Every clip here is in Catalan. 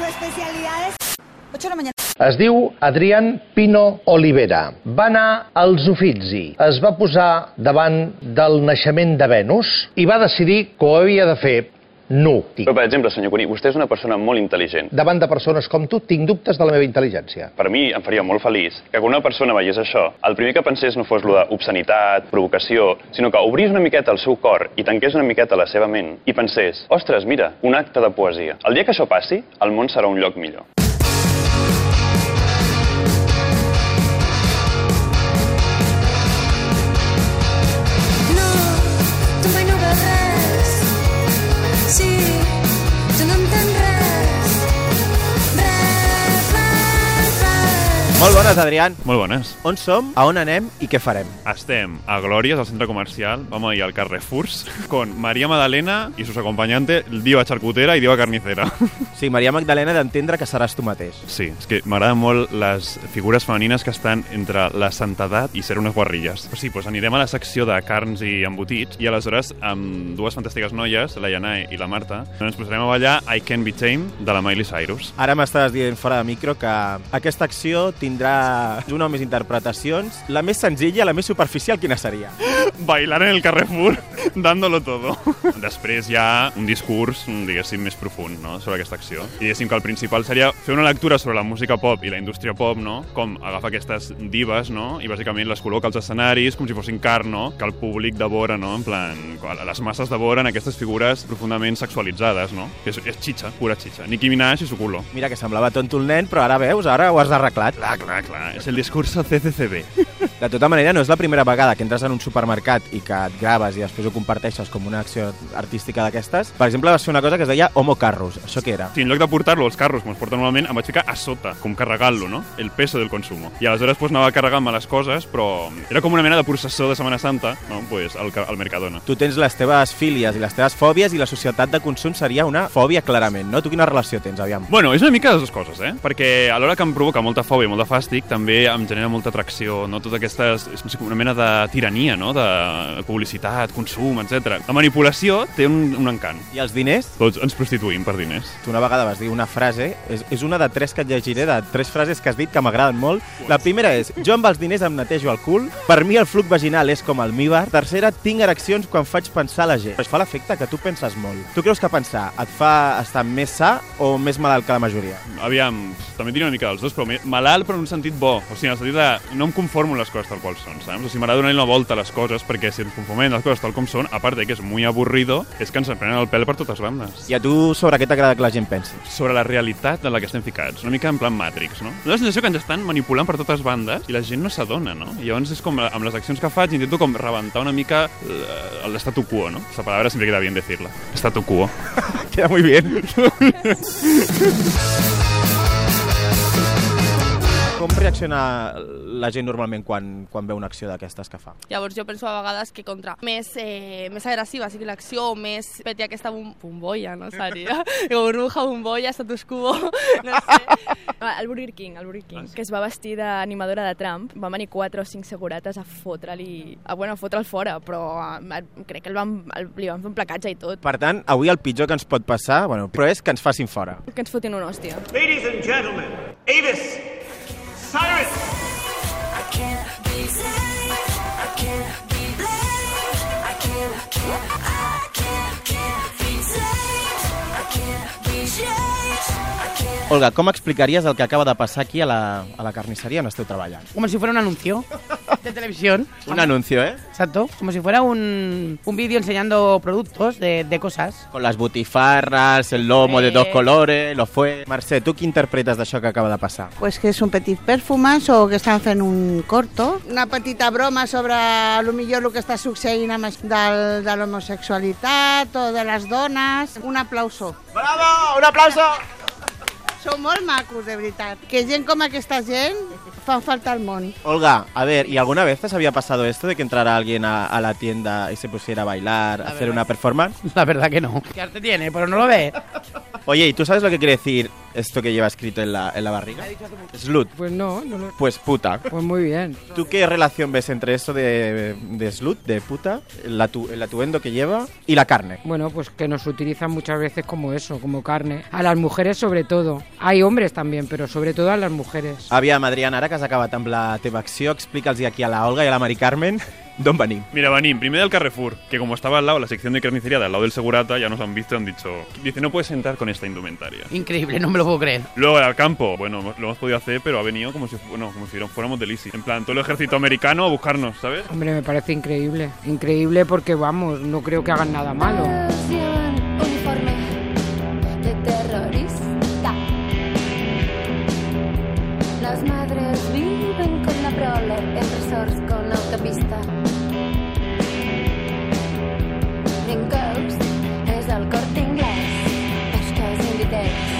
Su especialidad es... 8 de la mañana. Es diu Adrián Pino Olivera. Va anar als Uffizi, es va posar davant del naixement de Venus i va decidir que ho havia de fer nu. Però, per exemple, senyor Cuní, vostè és una persona molt intel·ligent. Davant de persones com tu tinc dubtes de la meva intel·ligència. Per mi em faria molt feliç que quan una persona veiés això, el primer que pensés no fos lo d'obscenitat, provocació, sinó que obrís una miqueta el seu cor i tanqués una miqueta la seva ment i pensés, ostres, mira, un acte de poesia. El dia que això passi, el món serà un lloc millor. Bones, Adrián. Molt bones. On som, a on anem i què farem? Estem a Glòries, al centre comercial. Vamos ahí al Carrefours con María Magdalena y sus acompañantes, Diva Charcutera i Diva Carnicera. Sí, Maria Magdalena d'entendre que seràs tu mateix. Sí, és que m'agraden molt les figures femenines que estan entre la santedat i ser unes guarrilles. Però sí, doncs anirem a la secció de carns i embotits i aleshores amb dues fantàstiques noies, la Yanae i la Marta, ens posarem a ballar I Can Be Tame de la Miley Cyrus. Ara m'estàs dient fora de micro que aquesta acció tindrà una o més interpretacions. La més senzilla, la més superficial, quina seria? Bailar en el Carrefour, dándolo todo. Després hi ha un discurs, diguéssim, més profund no? sobre aquesta acció. I diguéssim que el principal seria fer una lectura sobre la música pop i la indústria pop, no? com agafar aquestes divas no? i bàsicament les col·loca als escenaris com si fossin carn, no? que el públic devora, no? en plan, les masses devoren aquestes figures profundament sexualitzades, no? que és, és xitxa, pura xitxa. Nicki Minaj i su culo. Mira que semblava tonto el nen, però ara veus, ara ho has arreglat. Clar, clar, clar. És el discurso CCCB. De tota manera, no és la primera vegada que entres en un supermercat i que et graves i després ho comparteixes com una acció artística d'aquestes. Per exemple, vas fer una cosa que es deia Homo Carros. Això què era? Sí, en lloc de portar-lo als carros, com es porta normalment, em vaig ficar a sota, com carregant-lo, no? El peso del consumo. I aleshores pues, anava carregant-me les coses, però era com una mena de processó de Setmana Santa, no? Pues, al, al Mercadona. Tu tens les teves fílies i les teves fòbies i la societat de consum seria una fòbia clarament, no? Tu quina relació tens, aviam? Bueno, és una mica les dues coses, eh? Perquè alhora que em provoca molta fòbia i molt de fàstic, també em genera molta atracció, no? Totes aquestes... És una mena de tirania, no? De publicitat, consum, etc. La manipulació té un, un encant. I els diners? Tots ens prostituïm per diners. Tu una vegada vas dir una frase, és, és una de tres que et llegiré, de tres frases que has dit que m'agraden molt. La primera és, jo amb els diners em netejo el cul, per mi el flux vaginal és com el míbar. Tercera, tinc ereccions quan faig pensar la gent. Això fa l'efecte que tu penses molt. Tu creus que pensar et fa estar més sa o més malalt que la majoria? Aviam, també diria una mica dels dos, però malalt però en un sentit bo. O sigui, en el sentit de no em conformo les coses tal qual són, saps? O sigui, m'agrada donar una volta a les coses perquè si ens conformem les coses tal com són, a part de que és muy avorrido, és que ens prenen el pèl per totes bandes. I a tu sobre què t'agrada que la gent pensi? Sobre la realitat en la que estem ficats, una mica en plan Matrix, no? La sensació que ens estan manipulant per totes bandes i la gent no s'adona, no? I llavors és com, amb les accions que faig, intento com rebentar una mica eh, l'estatu quo, no? Esta palabra siempre queda bien decirla. Estatu quo. Queda muy bien. Com reacciona la gent normalment quan, quan veu una acció d'aquestes que fa? Llavors jo penso a vegades que contra més, eh, més agressiva sigui l'acció, més peti aquesta bom bombolla, no seria? Burbuja, bombolla, status quo, no sé. El Burger King, el Burger King, que es va vestir d'animadora de Trump, van venir quatre o cinc segurates a fotre-li... A, bueno, a fotre'l fora, però eh, crec que el van, el, li van fer un placatge i tot. Per tant, avui el pitjor que ens pot passar, bueno, però és que ens facin fora. Que ens fotin una hòstia. Ladies and gentlemen, Avis Cyrus. Olga, com explicaries el que acaba de passar aquí a la, a la carnisseria on esteu treballant? Como si fuera un anuncio de televisión. Un anuncio, ¿eh? Exacto, como si fuera un, un vídeo enseñando productos de, de cosas. Con las butifarras, el lomo de Eh. dos colores, lo fue... Mercè, tu què interpretes d'això que acaba de passar? Pues que és un petit perfumas o que estan fent un corto. Una petita broma sobre lo millor el que està succeint amb del, de l'homosexualitat o de les dones. Un aplauso. Bravo! Un aplauso! Sou molt macos, de veritat. Que gent com aquesta gent fan falta al món. Olga, a ver, ¿y alguna vez os había pasado esto de que entrara alguien a, a la tienda y se pusiera a bailar, a hacer una performance? La verdad que no. ¿Qué arte tiene? Pero no lo ve. Oye, ¿y tú sabes lo que quiere decir esto que lleva escrito en la, en la barriga? Slut. Pues no, no lo... Pues puta. Pues muy bien. ¿Tú qué relación ves entre esto de, de slut, de puta, el, atu- el atuendo que lleva y la carne? Bueno, pues que nos utilizan muchas veces como eso, como carne. A las mujeres sobre todo. Hay hombres también, pero sobre todo a las mujeres. Aviam, Adrián, ara que acabat amb la teva acció, aquí a la Olga i a la Mari Carmen d'on venim. Mira, venim primer del Carrefour, que como estaba al lado, la sección de carnicería del lado del segurata, ya nos han visto y han dicho, dice, no puedes entrar con esta indumentaria. Increíble, no me lo puedo creer. Luego al campo, bueno, lo hemos podido hacer, pero ha venido como si, bueno, como si fuéramos del ISI. En plan, todo el ejército americano a buscarnos, ¿sabes? Hombre, me parece increíble. Increíble porque, vamos, no creo que hagan nada malo. uniforme de terrorista. Las madres viven con la prole en resorts con Green Coast és el corte inglès, és que és invitex.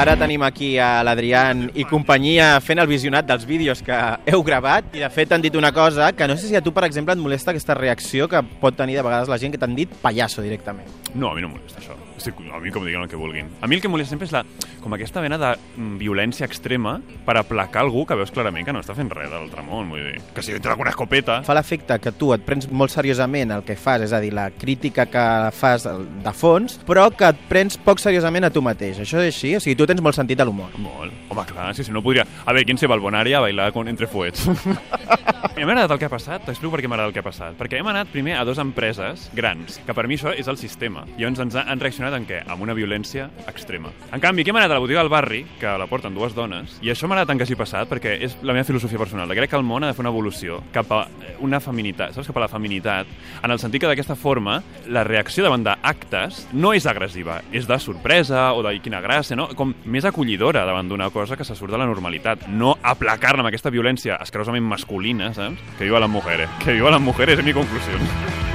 Ara tenim aquí a l'Adrián i companyia fent el visionat dels vídeos que heu gravat i de fet han dit una cosa que no sé si a tu, per exemple, et molesta aquesta reacció que pot tenir de vegades la gent que t'han dit pallasso directament. No, a mi no em molesta això. A mi que diguin el que vulguin. A mi el que em molesta sempre és la, com aquesta mena de mm, violència extrema per aplacar algú que veus clarament que no està fent res de l'altre món. Vull dir, que si té alguna escopeta... Fa l'efecte que tu et prens molt seriosament el que fas, és a dir, la crítica que fas de fons, però que et prens poc seriosament a tu mateix. Això és així? O sigui, tu tens molt sentit de l'humor. Molt. Home, clar, si, si no podria... A veure, ¿quién se va al Bonaria a bailar con, entre fuets? I m'ha agradat el que ha passat, t'explico per què m'ha agradat el que ha passat. Perquè hem anat primer a dues empreses grans, que per mi això és el sistema. I llavors ens han reaccionat en què? Amb una violència extrema. En canvi, aquí hem anat a la botiga del barri, que la porten dues dones, i això m'ha agradat tant que hagi passat, perquè és la meva filosofia personal. Crec que el món ha de fer una evolució cap a una feminitat, saps? Cap a la feminitat, en el sentit que d'aquesta forma la reacció davant d'actes no és agressiva, és de sorpresa o de quina gràcia, no? Com més acollidora davant d'una cosa que se surt de la normalitat, no aplacar-la amb aquesta violència asquerosament masculina, saps? Que viva las mujeres, que viva las mujeres, és mi conclusió.